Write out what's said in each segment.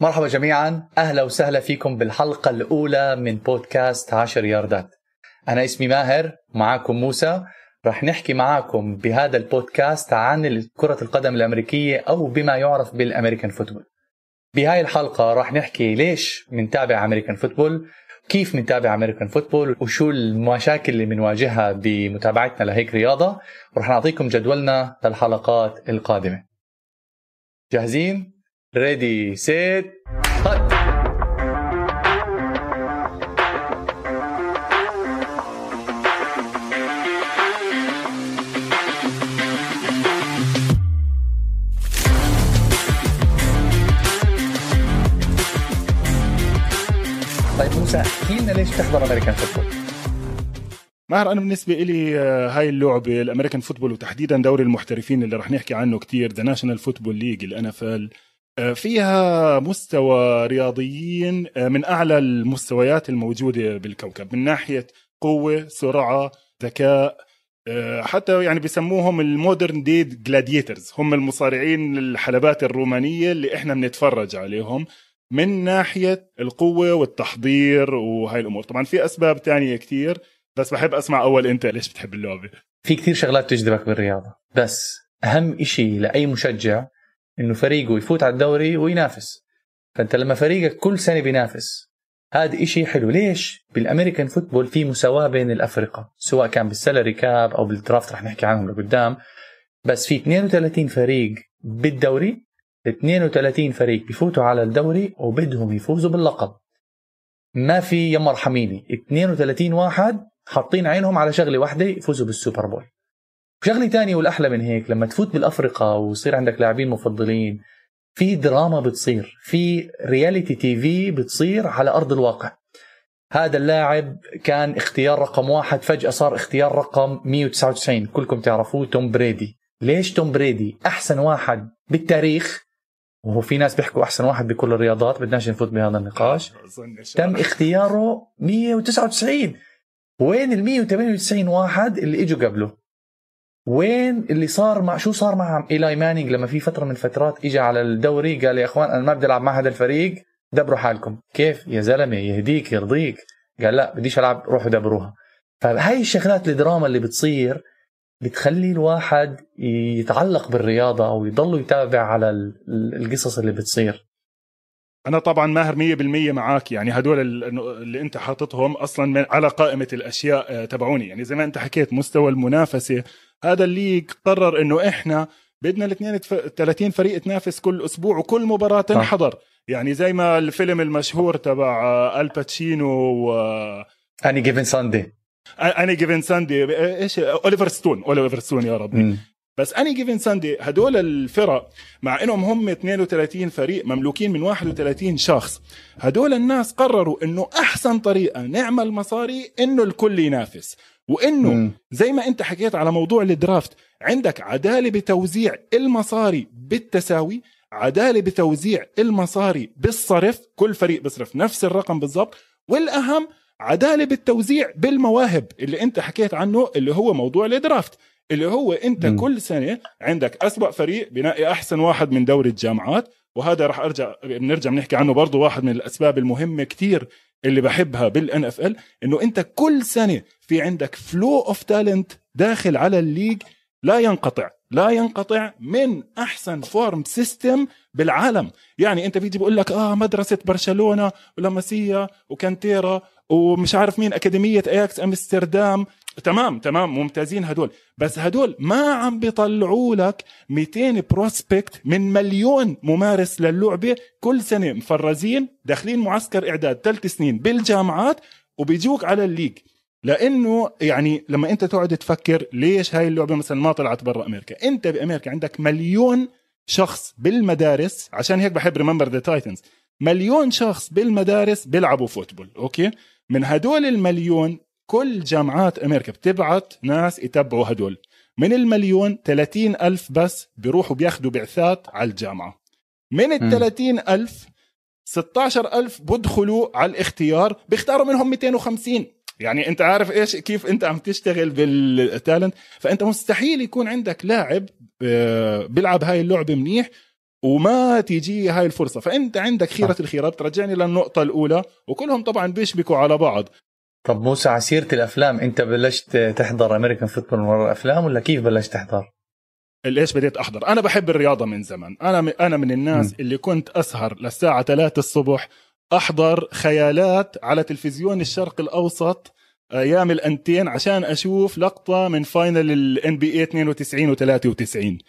مرحبا جميعا. أهلا وسهلا فيكم بالحلقة الأولى من بودكاست 10 ياردات. أنا اسمي ماهر معاكم موسى. رح نحكي معاكم بهذا البودكاست عن كرة القدم الأمريكية أو بما يعرف بال American football. بهاي الحلقة رح نحكي ليش منتابع American football كيف منتابع American football وشو المشاكل اللي بنواجهها بمتابعتنا لهيك رياضة. ورح نعطيكم جدولنا للحلقات القادمة. جاهزين؟ ready set hut طيب موسى احكي لنا ليش بتحضر American football؟ ماهر أنا بالنسبة لي آه، هاي اللعبة ال American football وتحديدا دوري المحترفين اللي رح نحكي عنه كتير the National Football League ال NFL فيها مستوى رياضيين آه، من أعلى المستويات الموجودة بالكوكب من ناحية قوة سرعة ذكاء آه، حتى يعني بيسموهم ال modern day gladiators هم المصارعين الحلبات الرومانية اللي إحنا بنتفرج عليهم من ناحية القوة والتحضير وهاي الأمور. طبعا في أسباب تانية كتير بس بحب أسمع أول أنت ليش بتحب اللعبة. في كثير شغلات تجذبك بالرياضة بس أهم إشي لأي مشجع إنه فريقه يفوت على الدوري وينافس. فأنت لما فريقك كل سنة بينافس هذا إشي حلو. ليش؟ بال American football في مساواة بين الأفرقة سواء كان بال salary cap أو بال draft رح نحكي عنهم لقدام. بس في 32 فريق بالدوري 32 فريق بيفوتوا على الدوري وبدهم يفوزوا باللقب. ما في يما ارحميني 32 واحد حاطين عينهم على شغلة واحدة يفوزوا بال Super Bowl. شغلة تانية والأحلى من هيك لما تفوت بالافرقه ويصير عندك لاعبين مفضلين في دراما بتصير في reality TV بتصير على أرض الواقع. هذا اللاعب كان اختيار رقم واحد فجأة صار اختيار رقم 199 كلكم تعرفوه توم برادي. ليش توم برادي؟ أحسن واحد بالتاريخ وهو في ناس بيحكوا أحسن واحد بكل الرياضات بدناش نفوت بهذا النقاش. تم اختياره 199 وين ال 198 واحد اللي إجوا قبله؟ وين اللي صار مع شو صار مع إيلاي مانينج لما في فترة من الفترات اجى على الدوري؟ قال يا إخوان أنا ما بدي ألعب مع هذا الفريق دبروا حالكم. كيف؟ يا زلمة يهديك يرضيك. قال لا بديش ألعب روحوا دبروها. فهاي الشغلات الدراما اللي بتصير بتخلي الواحد يتعلق بالرياضة أو يضل يتابع على ال- ال- القصص اللي بتصير. أنا طبعا ماهر 100% معك يعني هدول ال- اللي أنت حاططهم أصلا من على قائمة الأشياء آه، تبعوني. يعني زي ما أنت حكيت مستوى المنافسة هذا ال league قرر إنه إحنا بدنا ال 32 فريق تنافس كل أسبوع وكل مباراة تنحضر. يعني زي ما الفيلم المشهور تبع الباتشينو و Any Given Sunday Any Given Sunday إيش؟ اوليفر ستون اوليفر ستون يا رب بس Any Given Sunday هدول الفرق مع إنهم هم 32 فريق مملوكين من 31 شخص هدول الناس قرروا إنه أحسن طريقة نعمل مصاري إنه الكل ينافس. وإنه. زي ما أنت حكيت على موضوع الدرافت عندك عدالة بتوزيع المصاري بالتساوي عدالة بتوزيع المصاري بالصرف كل فريق بيصرف نفس الرقم بالضبط والأهم عدالة بالتوزيع بالمواهب اللي أنت حكيت عنه اللي هو موضوع الدرافت اللي هو أنت. م. كل سنة عندك أسوأ فريق بنقي أحسن واحد من دوري الجامعات وهذا راح أرجع بنرجع بنحكي عنه برضه واحد من الأسباب المهمة كتير اللي بحبها بال NFL إنه أنت كل سنة في عندك flow of talent داخل على ال league لا ينقطع لا ينقطع من أحسن farm system بالعالم. يعني أنت بيجي بقول لك آه مدرسة برشلونة ولاماسيا وكانتيرا ومش عارف مين أكاديمية اياكس أمستردام. تمام تمام ممتازين هدول. بس هدول ما عم بيطلعوا لك 200 prospect من مليون ممارس للعبة كل سنة. مفرزين داخلين معسكر إعداد ثلاث سنين بالجامعات وبيجوك على ال league. لأنه يعني لما أنت تقعد تفكر ليش هاي اللعبة مثلا ما طلعت برا أمريكا؟ أنت بأمريكا عندك مليون شخص بالمدارس عشان هيك بحب Remember the Titans مليون شخص بالمدارس بيلعبوا football okay؟ من هدول المليون كل جامعات أمريكا بتبعت ناس يتبعوا هدول. من المليون 30 ألف بس بيروحوا بياخدوا بعثات على الجامعة. من ال مم. 30 ألف 16 ألف بدخلوا على الاختيار بيختاروا منهم 250 يعني أنت عارف إيش؟ كيف أنت عم تشتغل بالتالنت فأنت مستحيل يكون عندك لاعب آه، بيلعب هاي اللعبة منيح وما تيجي هاي الفرصة. فأنت عندك خيرة الخيرات بترجعني للنقطة الأولى وكلهم طبعا بيشبكوا على بعض. طب موسى على سيره الأفلام أنت بلشت تحضر American football من ورا الأفلام ولا كيف بلشت تحضر؟ ليش بديت أحضر أنا بحب الرياضة من زمان أنا أنا من الناس م. اللي كنت أسهر للساعة 3 الصبح أحضر خيالات على تلفزيون الشرق الأوسط أيام الأنتين عشان أشوف لقطة من final ال NBA 92 و93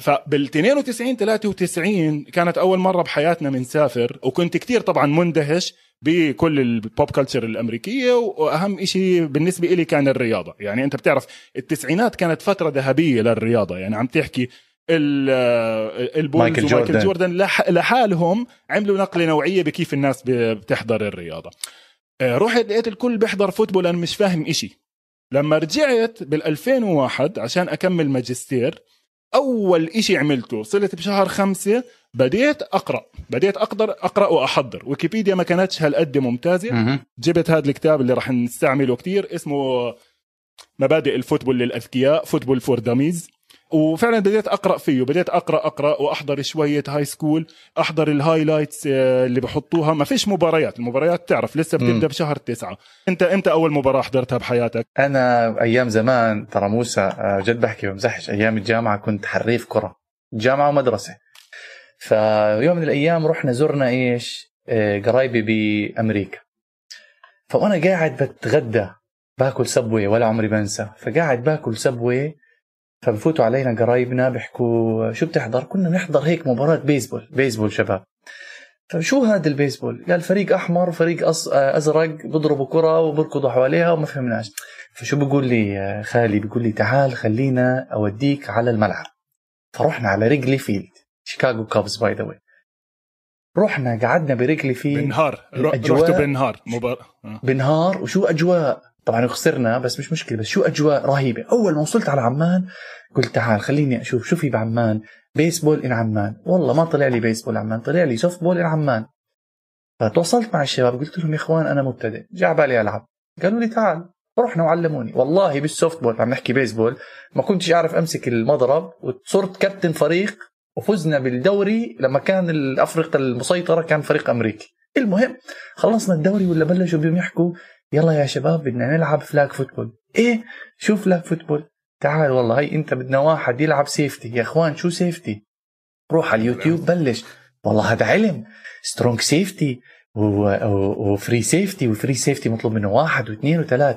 فبال 92 93 كانت أول مرة بحياتنا بنسافر وكنت كتير طبعا مندهش بكل ال pop culture الأمريكية وأهم شيء بالنسبة لي كان الرياضة. يعني أنت بتعرف التسعينات كانت فترة ذهبية للرياضة. يعني عم تحكي ال Bulls مايكل جوردن, ومايكل جوردن لحالهم عملوا نقلة نوعية بكيف الناس بتحضر الرياضة. آه، رحت لقيت الكل بيحضر football أنا مش فاهم إشي. لما رجعت بال 2001 عشان أكمل ماجستير أول إشي عملته صرت بشهر خمسة بديت أقرأ. بديت أقدر أقرأ وأحضر. ويكيبيديا ما كانتش هالقد ممتازة. جبت هذا الكتاب اللي راح نستعمله كتير اسمه مبادئ ال football للأذكياء Football for Dummies وفعلا بديت أقرأ فيه بديت أقرأ أقرأ وأحضر شوية high school أحضر ال highlights آه، اللي بحطوها. ما فيش مباريات. المباريات تعرف لسه بتبدأ بشهر تسعة. أنت إمتى أول مباراة حضرتها بحياتك؟ أنا أيام زمان ترى موسى آه، جد بحكي بمزحش. أيام الجامعة كنت حريف كرة. جامعة ومدرسة. فيوم من الأيام رحنا زرنا إيش؟ آه، قرايبي بأمريكا. فأنا قاعد بتغدى باكل سبوي ولا عمري بنسى. فقاعد باكل سبوي فبفوتوا علينا قرايبنا بيحكوا شو بتحضر؟ كنا بنحضر هيك مباراة بيسبول بيسبول شباب. فشو هذا البيسبول؟ قال فريق أحمر وفريق أزرق بيضربوا كرة وبركضوا حواليها وما فهمناش. فشو بقول لي خالي؟ بيقول لي تعال خلينا أوديك على الملعب. فرحنا على Wrigley Field Chicago Cubs by the way رحنا قعدنا ب Wrigley Field بنهار. رحتوا بنهار. مباراة بنهار وشو أجواء؟ طبعا خسرنا بس مش مشكلة بس شو أجواء رهيبة. أول ما وصلت على عمان قلت تعال خليني أشوف شو في بعمان. baseball in عمان. والله ما طلع لي بيسبول عمان طلع لي softball in عمان. فتواصلت مع الشباب قلت لهم يا إخوان أنا مبتدئ. جاء بالي ألعب. قالوا لي تعال. رحنا وعلموني. والله بال softball عم نحكي بيسبول ما كنتش أعرف أمسك المضرب وصرت كابتن فريق وفزنا بالدوري لما كان الافرقه المسيطرة كان فريق أمريكي. المهم خلصنا الدوري ولا بلشوا بيهم يحكوا يلا يا شباب بدنا نلعب flag football إيه؟ شو flag football تعال والله هي أنت بدنا واحد يلعب safety يا إخوان شو safety روح على اليوتيوب بلش. والله هذا علم. strong safety و free safety و free safety مطلوب منه واحد واثنين وثلاث.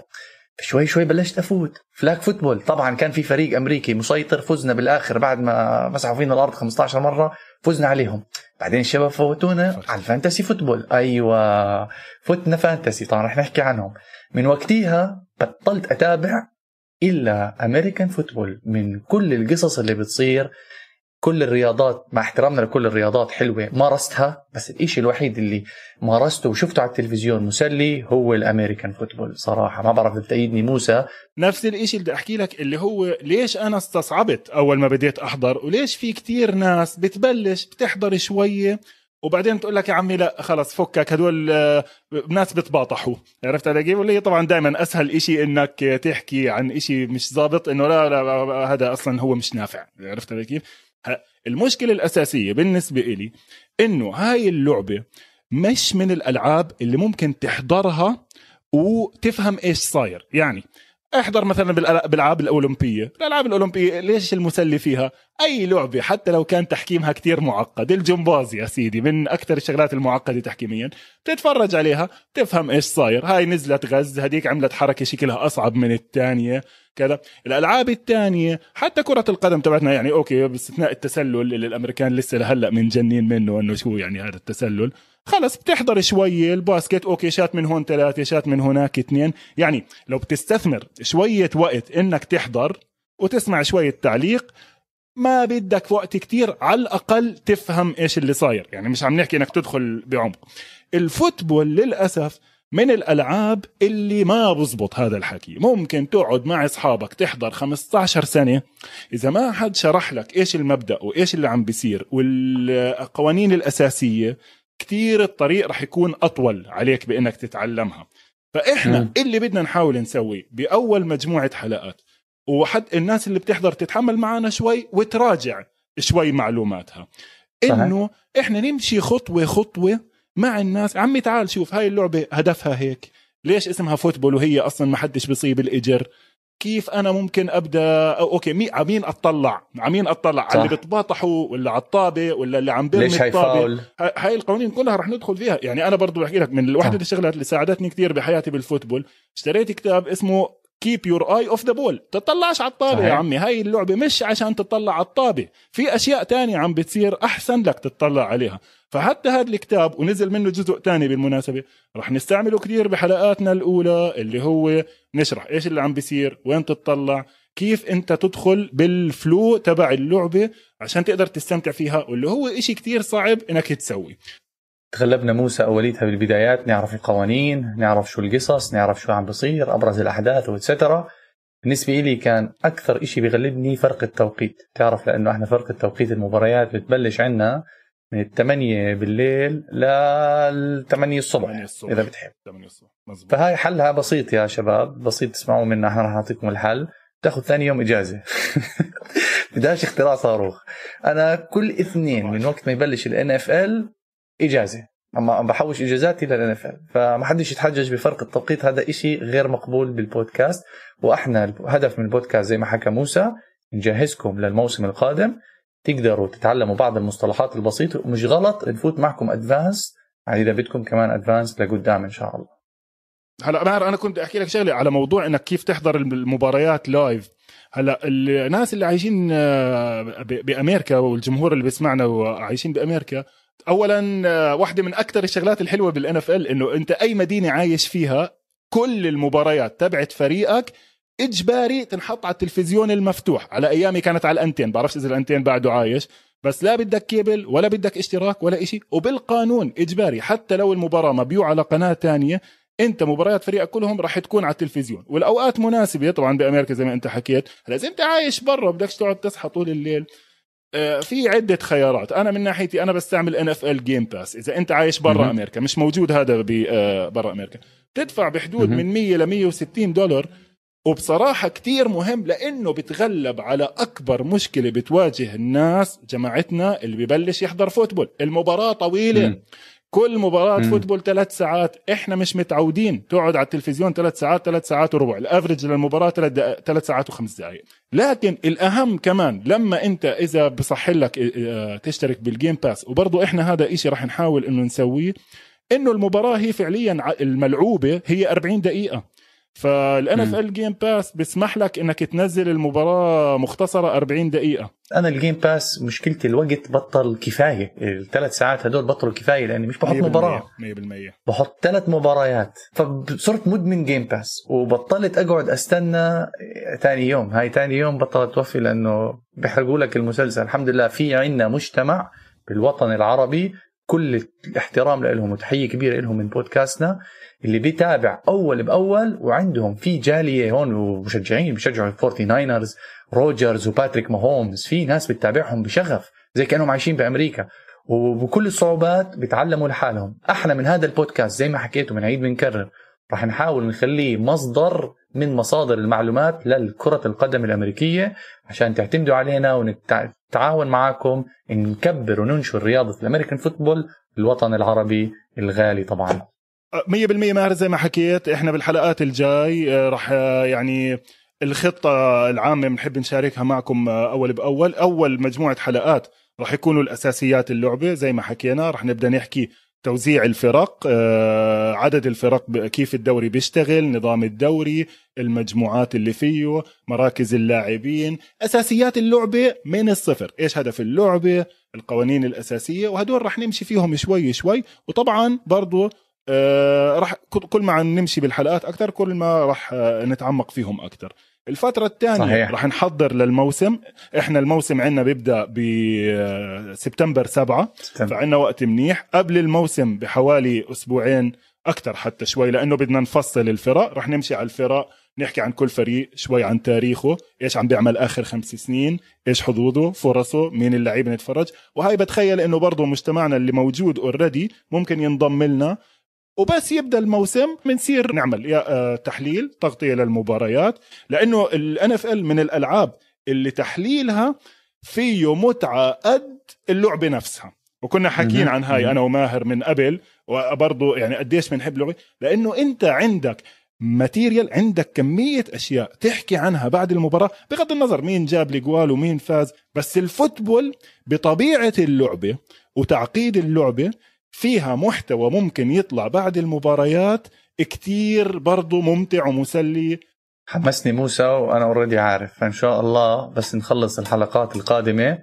شوي شوي بلشت أفوت. flag football. طبعا كان في فريق أمريكي مسيطر فزنا بالآخر بعد ما مسحوا فينا الأرض 15 مرة فزنا عليهم. بعدين الشباب فوتونا على ال fantasy football. أيوه. فتنا fantasy. طبعا رح نحكي عنهم. من وقتها بطلت أتابع إلا American football من كل القصص اللي بتصير كل الرياضات مع احترامنا لكل الرياضات حلوة مارستها بس الإشي الوحيد اللي مارسته وشفته على التلفزيون مسلي هو ال American football صراحة ما بعرف بتأيدني موسى نفس اللي بدي أحكي لك اللي هو ليش أنا استصعبت أول ما بديت أحضر وليش في كتير ناس بتبلش بتحضر شوية وبعدين تقول لك يا عمي لا خلص فكك هدول آه، ناس بتباطحوا عرفت علي كيف؟ واللي طبعا دائما أسهل إشي إنك تحكي عن إشي مش ظابط إنه لا لا هذا أصلا هو مش نافع عرفت علي كيف؟ المشكلة الأساسية بالنسبة إلي إنه هاي اللعبة مش من الألعاب اللي ممكن تحضرها وتفهم إيش صاير. يعني أحضر مثلا بالألعاب الأولمبية. الألعاب الأولمبية ليش المسلي فيها؟ أي لعبة حتى لو كان تحكيمها كتير معقد. الجمباز يا سيدي من أكثر الشغلات المعقدة تحكيميا. تتفرج عليها تفهم إيش صاير. هاي نزلت غز هديك عملت حركة شكلها أصعب من الثانية. كذا. الألعاب الثانية حتى كرة القدم تبعتنا يعني okay باستثناء التسلل اللي الأمريكان لسه لهلأ منجنين منه إنه شو يعني هذا التسلل. خلص بتحضر شوية ال basket okay shot من هون ثلاثة shot من هناك اثنين. يعني لو بتستثمر شوية وقت إنك تحضر وتسمع شوية تعليق ما بدك وقت كتير على الأقل تفهم إيش اللي صاير. يعني مش عم نحكي إنك تدخل بعمق. الفوتبول للأسف من الألعاب اللي ما بزبط هذا الحكي. ممكن تقعد مع أصحابك تحضر 15 سنة. إذا ما حد شرح لك إيش المبدأ وإيش اللي عم بيصير والقوانين الأساسية كتير الطريق رح يكون أطول عليك بإنك تتعلمها. فإحنا م. اللي بدنا نحاول نسويه بأول مجموعة حلقات وحتى الناس اللي بتحضر تتحمل معنا شوي وتراجع شوي معلوماتها. إنه إحنا نمشي خطوة خطوة مع الناس. عمي تعال شوف هاي اللعبة هدفها هيك. ليش اسمها football وهي أصلا ما حدش بيصيب الإجر؟ كيف أنا ممكن أبدأ؟ أو okay مي عمين أطلع؟ عمين أطلع؟ على اللي بتباطحوا ولا على الطابة ولا اللي عم بيرمي الطابة؟ هاي القوانين كلها رح ندخل فيها. يعني أنا برضو بحكي لك من واحدة الشغلات اللي ساعدتني كثير بحياتي بال football اشتريت كتاب اسمه Keep Your Eye Off the Ball تطلعش على الطابة يا عمي. هاي اللعبة مش عشان تطلع على الطابة. في أشياء تانية عم بتصير أحسن لك تطلع عليها. فحتى هذا الكتاب ونزل منه جزء تاني بالمناسبة رح نستعمله كثير بحلقاتنا الأولى اللي هو نشرح إيش اللي عم بيصير وين تطلع كيف أنت تدخل بال flow تبع اللعبة عشان تقدر تستمتع فيها واللي هو إشي كتير صعب إنك تسوي. تغلبنا موسى اوليتها بالبدايات نعرف القوانين نعرف شو القصص نعرف شو عم بصير أبرز الأحداث واتسترا بالنسبة لي كان أكثر إشي بغلبني فرق التوقيت. تعرف لأنه إحنا فرق التوقيت المباريات بتبلش عنا من الثمانية بالليل للثمانية الصبح, الصبح. إذا بتحب. 8 الصبح. مزبوط. فهاي حلها بسيط يا شباب بسيط تسمعوا منا إحنا رح نعطيكم الحل. تاخذ ثاني يوم إجازة. بداش اختراع صاروخ. أنا كل اثنين من وقت ما يبلش ال إجازة. أما بحوش إجازاتي لل NFL فما حدش يتحجج بفرق التوقيت. هذا إشي غير مقبول بالبودكاست. وإحنا الهدف من البودكاست زي ما حكى موسى نجهزكم للموسم القادم. تقدروا تتعلموا بعض المصطلحات البسيطة. ومش غلط نفوت معكم advanced. يعني إذا بدكم كمان advanced لقدام إن شاء الله. هلا ماهر أنا كنت أحكي لك شغلة على موضوع إنك كيف تحضر المباريات live هلا الناس اللي عايشين آه، بأمريكا والجمهور اللي بيسمعنا وعايشين بأمريكا اولا آه، واحدة من أكثر الشغلات الحلوة بال NFL إنه أنت أي مدينة عايش فيها كل المباريات تبعت فريقك إجباري تنحط على التلفزيون المفتوح. على أيامي كانت على الأنتين بعرفش إذا الأنتين بعده عايش. بس لا بدك كيبل ولا بدك اشتراك ولا إشي. وبالقانون إجباري حتى لو المباراة مبيوع على قناة تانية أنت مباريات فريقك كلهم راح تكون على التلفزيون. والأوقات مناسبة طبعا بأمريكا زي ما أنت حكيت. هلا إذا أنت عايش برا بدكش تقعد تصحى طول الليل. في عدة خيارات. أنا من ناحيتي أنا بستعمل NFL Game Pass إذا أنت عايش برا أمريكا مش موجود هذا آه، برا أمريكا. تدفع بحدود من 100 ل 160 دولار وبصراحة كتير مهم لأنه بتغلب على أكبر مشكلة بتواجه الناس جماعتنا اللي ببلش يحضر football. المباراة طويلة. كل مباراة مم. football ثلاث ساعات إحنا مش متعودين تقعد على التلفزيون ثلاث ساعات ثلاث ساعات وربع. ال average للمباراة ثلاث ساعات وخمس دقائق لكن الأهم كمان لما أنت إذا بصح لك آه، تشترك بال Game Pass وبرضه إحنا هذا إشي رح نحاول إنه نسويه إنه المباراة هي فعليا الملعوبة هي 40 دقيقة. فال NFL Game Pass بيسمح لك إنك تنزل المباراة مختصرة 40 دقيقة. أنا ال Game Pass مشكلتي الوقت بطل كفاية. الثلاث ساعات هدول بطلوا كفاية لأني مش بحط مباراة. 100% بحط ثلاث مباريات. فصرت مدمن Game Pass وبطلت أقعد أستنى ثاني يوم. هاي ثاني يوم بطلت توفي لأنه بيحرقوا لك المسلسل. الحمد لله في عندنا مجتمع بالوطن العربي كل الاحترام لهم وتحية كبيرة لهم من بودكاستنا اللي بيتابع أول بأول وعندهم في جالية هون ومشجعين بيشجعوا ال Forty Niners روجرز وباتريك ماهومز في ناس بتتابعهم بشغف زي كأنهم عايشين بأمريكا. وبكل الصعوبات بيتعلموا لحالهم. إحنا من هذا البودكاست زي ما حكيت منعيد بنكرر. راح نحاول نخليه مصدر من مصادر المعلومات للكرة القدم الأمريكية عشان تعتمدوا علينا ونتعاون معاكم نكبر وننشر رياضة ال American football الوطن العربي الغالي طبعا. 100% ماهر زي ما حكيت إحنا بالحلقات الجاي آه، راح آه، يعني الخطة العامة بنحب نشاركها معكم آه، أول بأول. أول مجموعة حلقات راح يكونوا الأساسيات اللعبة زي ما حكينا راح نبدأ نحكي توزيع الفرق عدد الفرق كيف الدوري بيشتغل نظام الدوري المجموعات اللي فيه مراكز اللاعبين أساسيات اللعبة من الصفر. إيش هدف اللعبة؟ القوانين الأساسية وهدول راح نمشي فيهم شوي شوي. وطبعا برضو آه راح كل ما نمشي بالحلقات أكثر كل ما راح آه نتعمق فيهم أكثر الفترة الثانية راح نحضر للموسم. إحنا الموسم عندنا بيبدأ بسبتمبر 7 فعندنا وقت منيح. قبل الموسم بحوالي أسبوعين أكثر حتى شوي لأنه بدنا نفصل الفرق. راح نمشي على الفرق نحكي عن كل فريق شوي عن تاريخه إيش عم بيعمل آخر خمس سنين إيش حظوظه فرصه مين اللعيبه نتفرج. وهي بتخيل إنه برضه مجتمعنا اللي موجود اوريدي ممكن ينضم لنا. وبس يبدأ الموسم بنصير نعمل يا آه، تحليل تغطية للمباريات لأنه ال NFL من الألعاب اللي تحليلها فيه متعة قد اللعبة نفسها وكنا حاكيين. عن هاي. أنا وماهر من قبل وبرضه يعني قديش بنحب لعبة لأنه أنت عندك material عندك كمية أشياء تحكي عنها بعد المباراة بغض النظر مين جاب الجوال ومين فاز بس ال football بطبيعة اللعبة وتعقيد اللعبة فيها محتوى ممكن يطلع بعد المباريات كتير برضو ممتع ومسلي. حمسني موسى وأنا already عارف. فإن شاء الله بس نخلص الحلقات القادمة.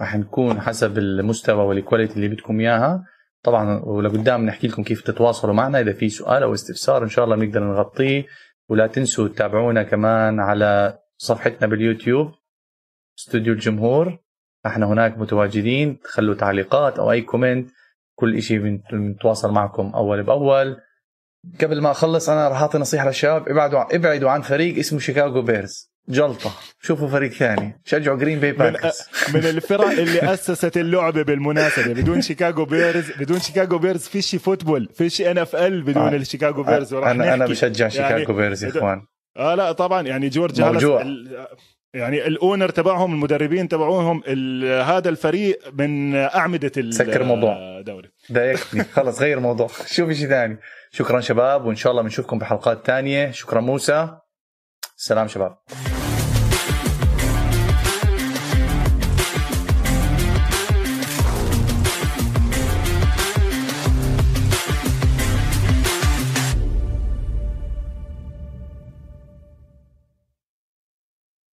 راح نكون حسب المستوى وال quality اللي بدكم إياها. طبعا ولقدام نحكي لكم كيف تتواصلوا معنا. إذا في سؤال أو استفسار إن شاء الله بنقدر نغطيه. ولا تنسوا تتابعونا كمان على صفحتنا باليوتيوب استوديو الجمهور. إحنا هناك متواجدين. تخلوا تعليقات أو أي comment كل شيء بنتواصل معكم أول بأول. قبل ما أخلص أنا راح أعطي نصيحة للشباب. ابعدوا ابعدوا عن فريق اسمه Chicago Bears جلطة. شوفوا فريق ثاني. شجعوا Green Bay من, Packers من الفرق اللي أسست اللعبة بالمناسبة. بدون Chicago Bears بدون Chicago Bears فيش football فيش NFL بدون آه. ال Chicago Bears أنا أنا. بشجع Chicago يعني Bears يا إخوان. آه لا طبعا. يعني جورج موجوع. يعني ال owner تبعهم المدربين تبعوهم هذا الفريق من أعمدة ال- سكر الموضوع. الدوري. ضايقتني خلص غير الموضوع. شوف شيء ثاني. شكرا شباب وإن شاء الله بنشوفكم بحلقات ثانية. شكرا موسى. سلام شباب.